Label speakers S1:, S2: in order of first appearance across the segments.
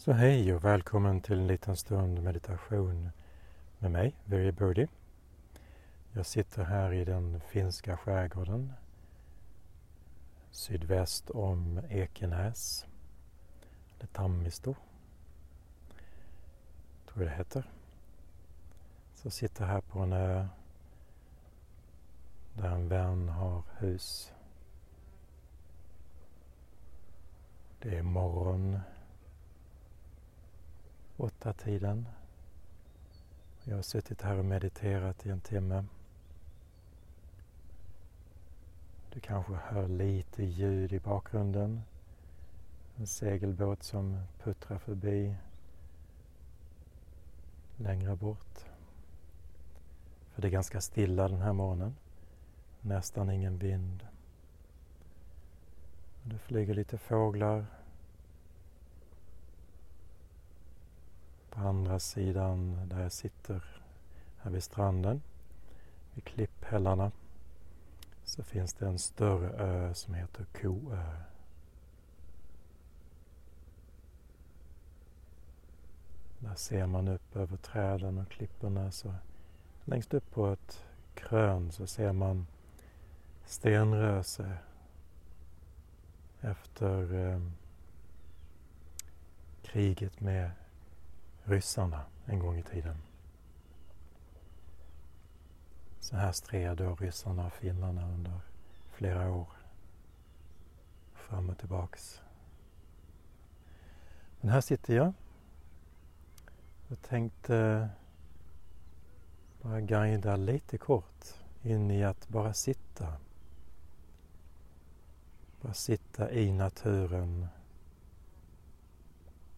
S1: Så hej och välkommen till en liten stund meditation med mig, Very Birdie. Jag sitter här i den finska skärgården sydväst om Ekenäs, eller Tammisto, tror jag det heter. Så jag sitter här på en ö där en vän har hus. Det är morgon åtta tiden. Jag har suttit här och mediterat i en timme. Du kanske hör lite ljud i bakgrunden. En segelbåt som puttrar förbi längre bort. För det är ganska stilla den här morgonen. Nästan ingen vind. Det flyger lite fåglar På andra sidan där jag sitter här vid stranden, vid klipphällarna, så finns det en större ö som heter Koö. Där ser man upp över träden och klipporna. Så längst upp på ett krön så ser man stenröse efter eh, kriget med ryssarna en gång i tiden. Så här stred då ryssarna och finnarna under flera år. Fram och tillbaks. Men här sitter jag och tänkte bara guida lite kort in i att bara sitta. Bara sitta i naturen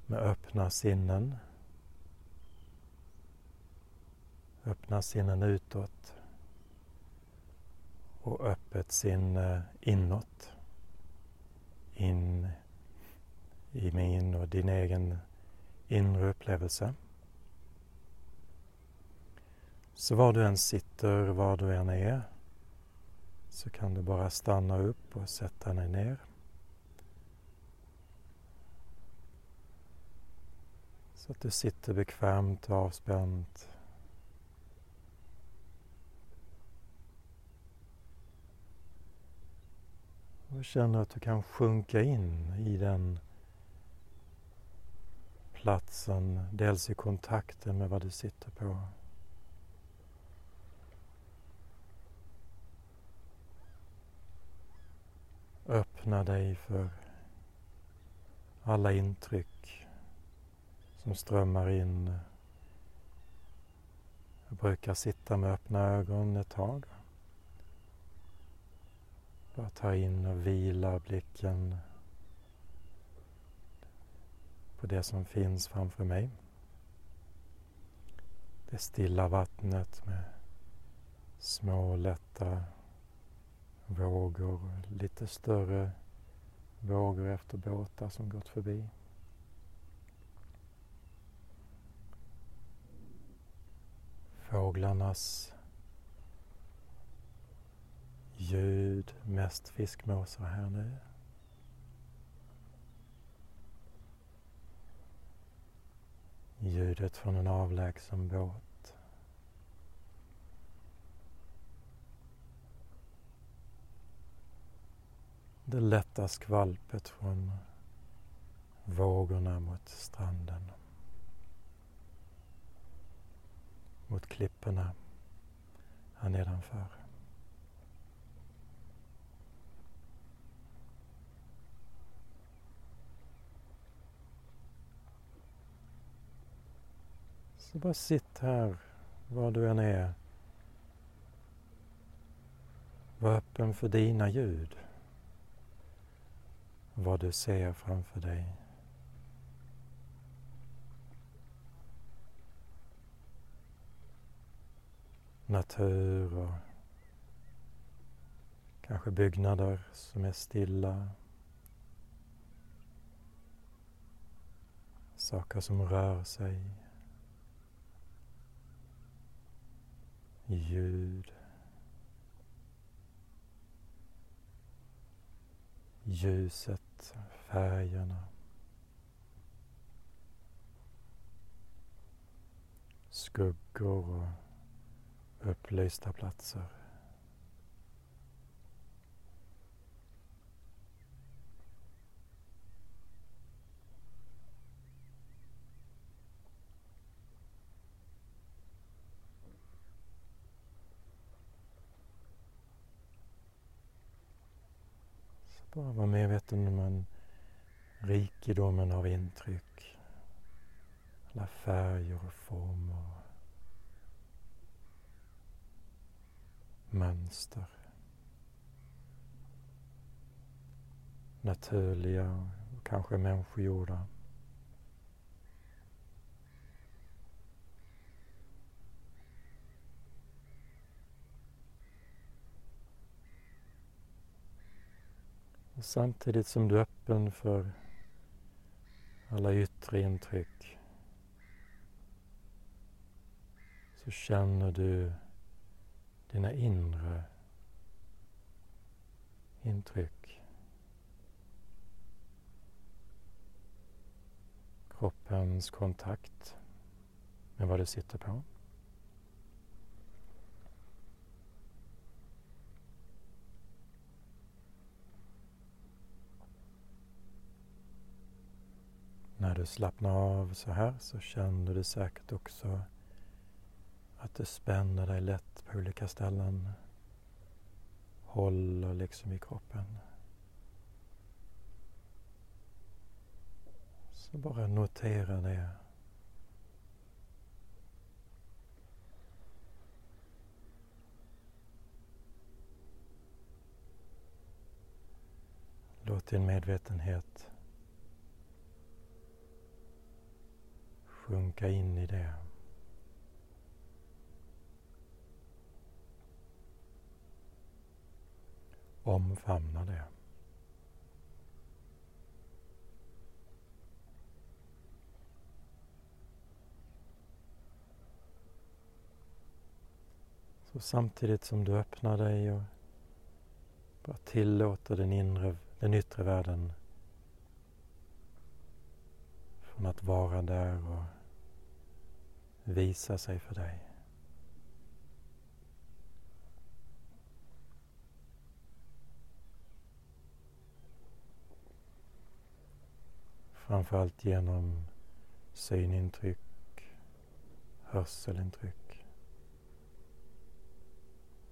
S1: med öppna sinnen Öppna sinnen utåt och öppet sinne inåt. In i min och din egen inre upplevelse. Så var du än sitter, var du än är, så kan du bara stanna upp och sätta dig ner. Så att du sitter bekvämt och avspänt Och känner att du kan sjunka in i den platsen, dels i kontakten med vad du sitter på. Öppna dig för alla intryck som strömmar in. Jag brukar sitta med öppna ögon ett tag. Bara ta in och vila blicken på det som finns framför mig. Det stilla vattnet med små lätta vågor, lite större vågor efter båtar som gått förbi. Fåglarnas ljud, mest fiskmåsar här nu. Ljudet från en avlägsen båt. Det lätta skvalpet från vågorna mot stranden. Mot klipporna här nedanför. Så bara sitt här, var du än är. Var öppen för dina ljud. Vad du ser framför dig. Natur och kanske byggnader som är stilla. Saker som rör sig. ljud. Ljuset, färgerna. Skuggor och upplysta platser. Bara vara medveten om en rikedomen av intryck. Alla färger och former. Mönster. Naturliga och kanske människogjorda. Och samtidigt som du är öppen för alla yttre intryck så känner du dina inre intryck. Kroppens kontakt med vad du sitter på. När du slappnar av så här så känner du säkert också att du spänner dig lätt på olika ställen. Håller liksom i kroppen. Så bara notera det. Låt din medvetenhet sjunka in i det. Omfamna det. Så samtidigt som du öppnar dig och bara tillåter den, inre, den yttre världen om att vara där och visa sig för dig. Framförallt genom synintryck, hörselintryck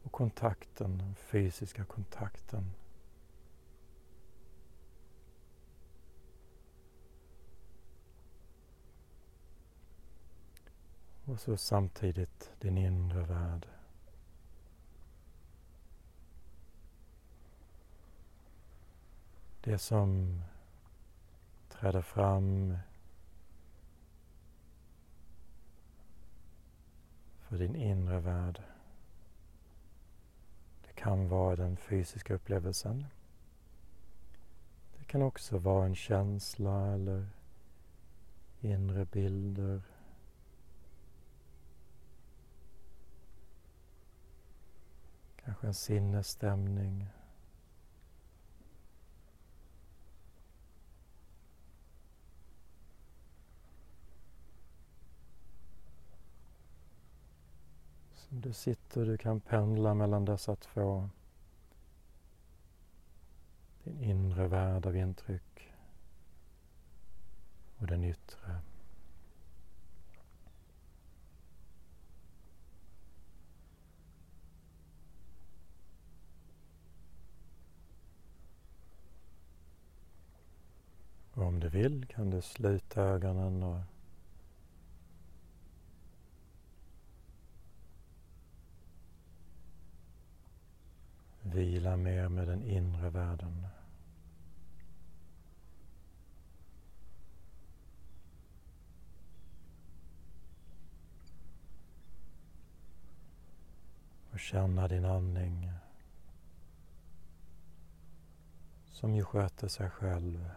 S1: och kontakten, den fysiska kontakten Och så samtidigt din inre värld. Det som träder fram för din inre värld. Det kan vara den fysiska upplevelsen. Det kan också vara en känsla eller inre bilder Kanske en sinnesstämning. Som du sitter, du kan pendla mellan dessa två. Din inre värld av intryck och den yttre. Och om du vill kan du sluta ögonen och vila mer med den inre världen. Och känna din andning som ju sköter sig själv.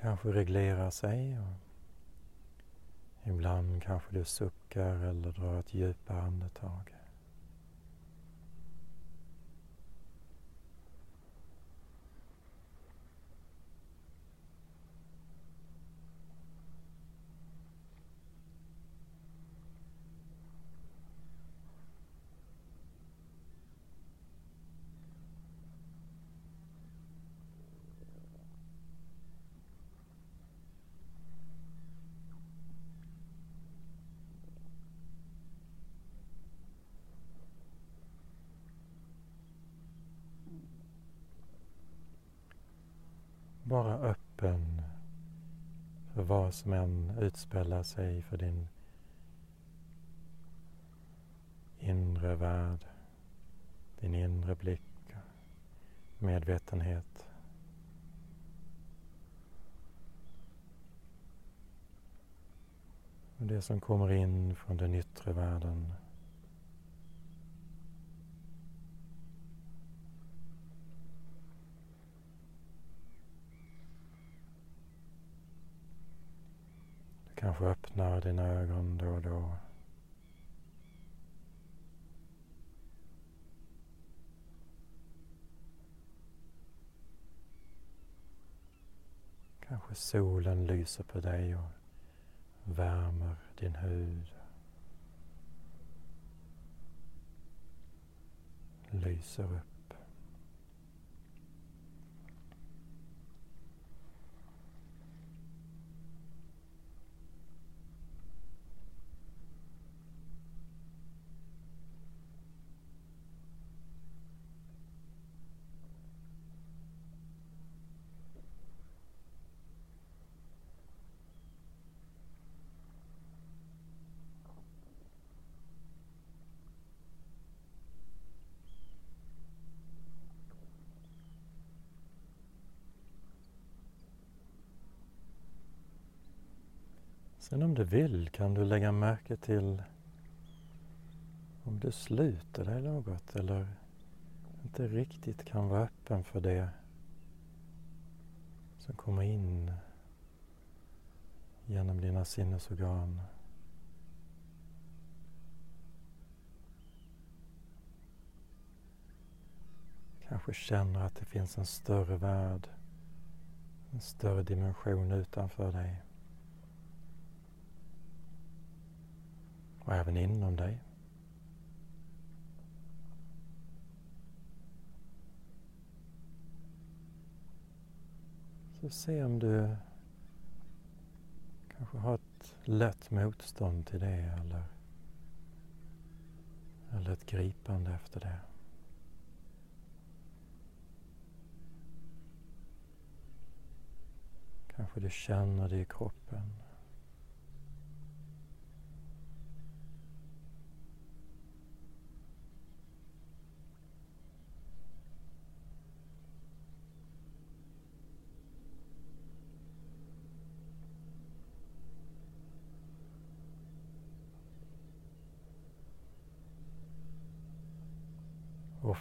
S1: Kanske reglerar sig. Och ibland kanske du suckar eller drar ett djupare andetag. Vara öppen för vad som än utspelar sig för din inre värld, din inre blick, medvetenhet. Och det som kommer in från den yttre världen kanske öppnar dina ögon då och då. Kanske solen lyser på dig och värmer din hud. Lyser upp. Sen om du vill kan du lägga märke till om du sluter dig något eller inte riktigt kan vara öppen för det som kommer in genom dina sinnesorgan. Kanske känner att det finns en större värld, en större dimension utanför dig. Och även inom dig. Så se om du kanske har ett lätt motstånd till det eller, eller ett gripande efter det. Kanske du känner det i kroppen.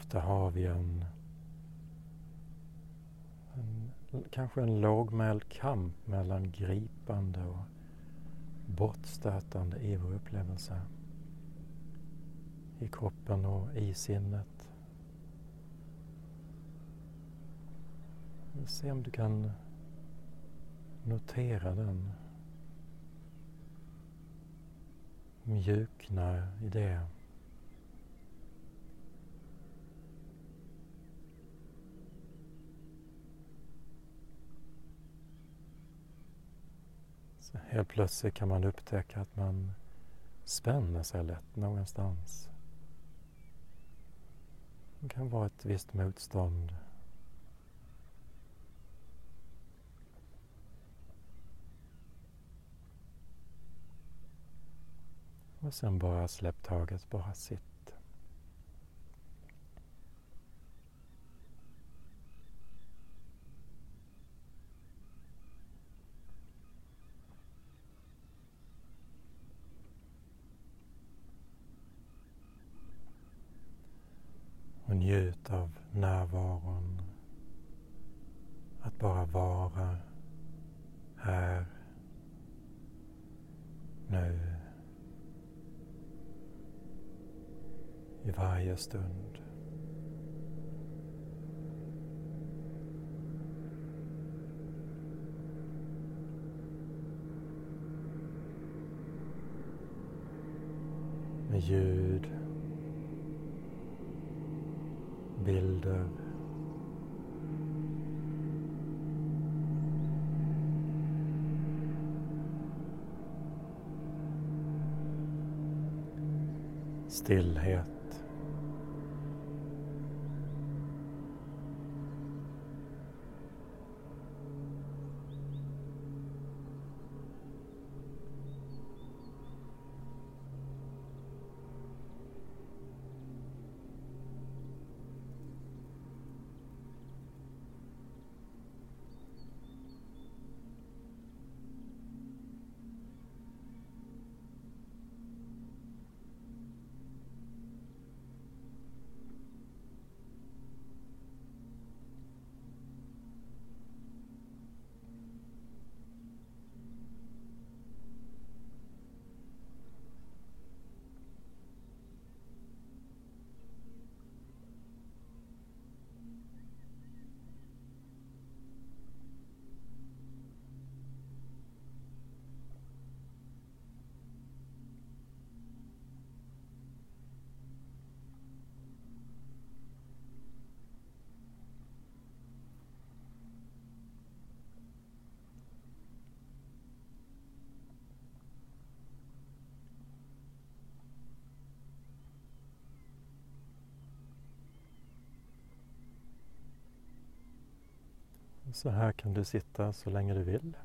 S1: Ofta har vi en, en kanske en lågmäld kamp mellan gripande och bortstötande i vår upplevelse. I kroppen och i sinnet. Se om du kan notera den. Mjukna i det. Helt plötsligt kan man upptäcka att man spänner sig lätt någonstans. Det kan vara ett visst motstånd. Och sen bara släpp taget, bara sitt. Av närvaron. Att bara vara här, nu, i varje stund. Med ljud bilder. Stillhet. Så här kan du sitta så länge du vill.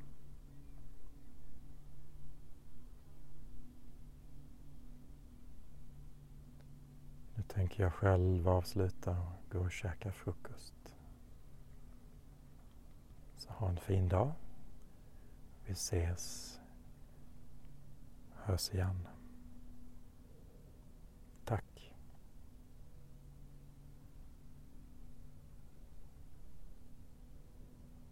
S1: Nu tänker jag själv avsluta och gå och käka frukost. Så ha en fin dag. Vi ses. Hörs igen.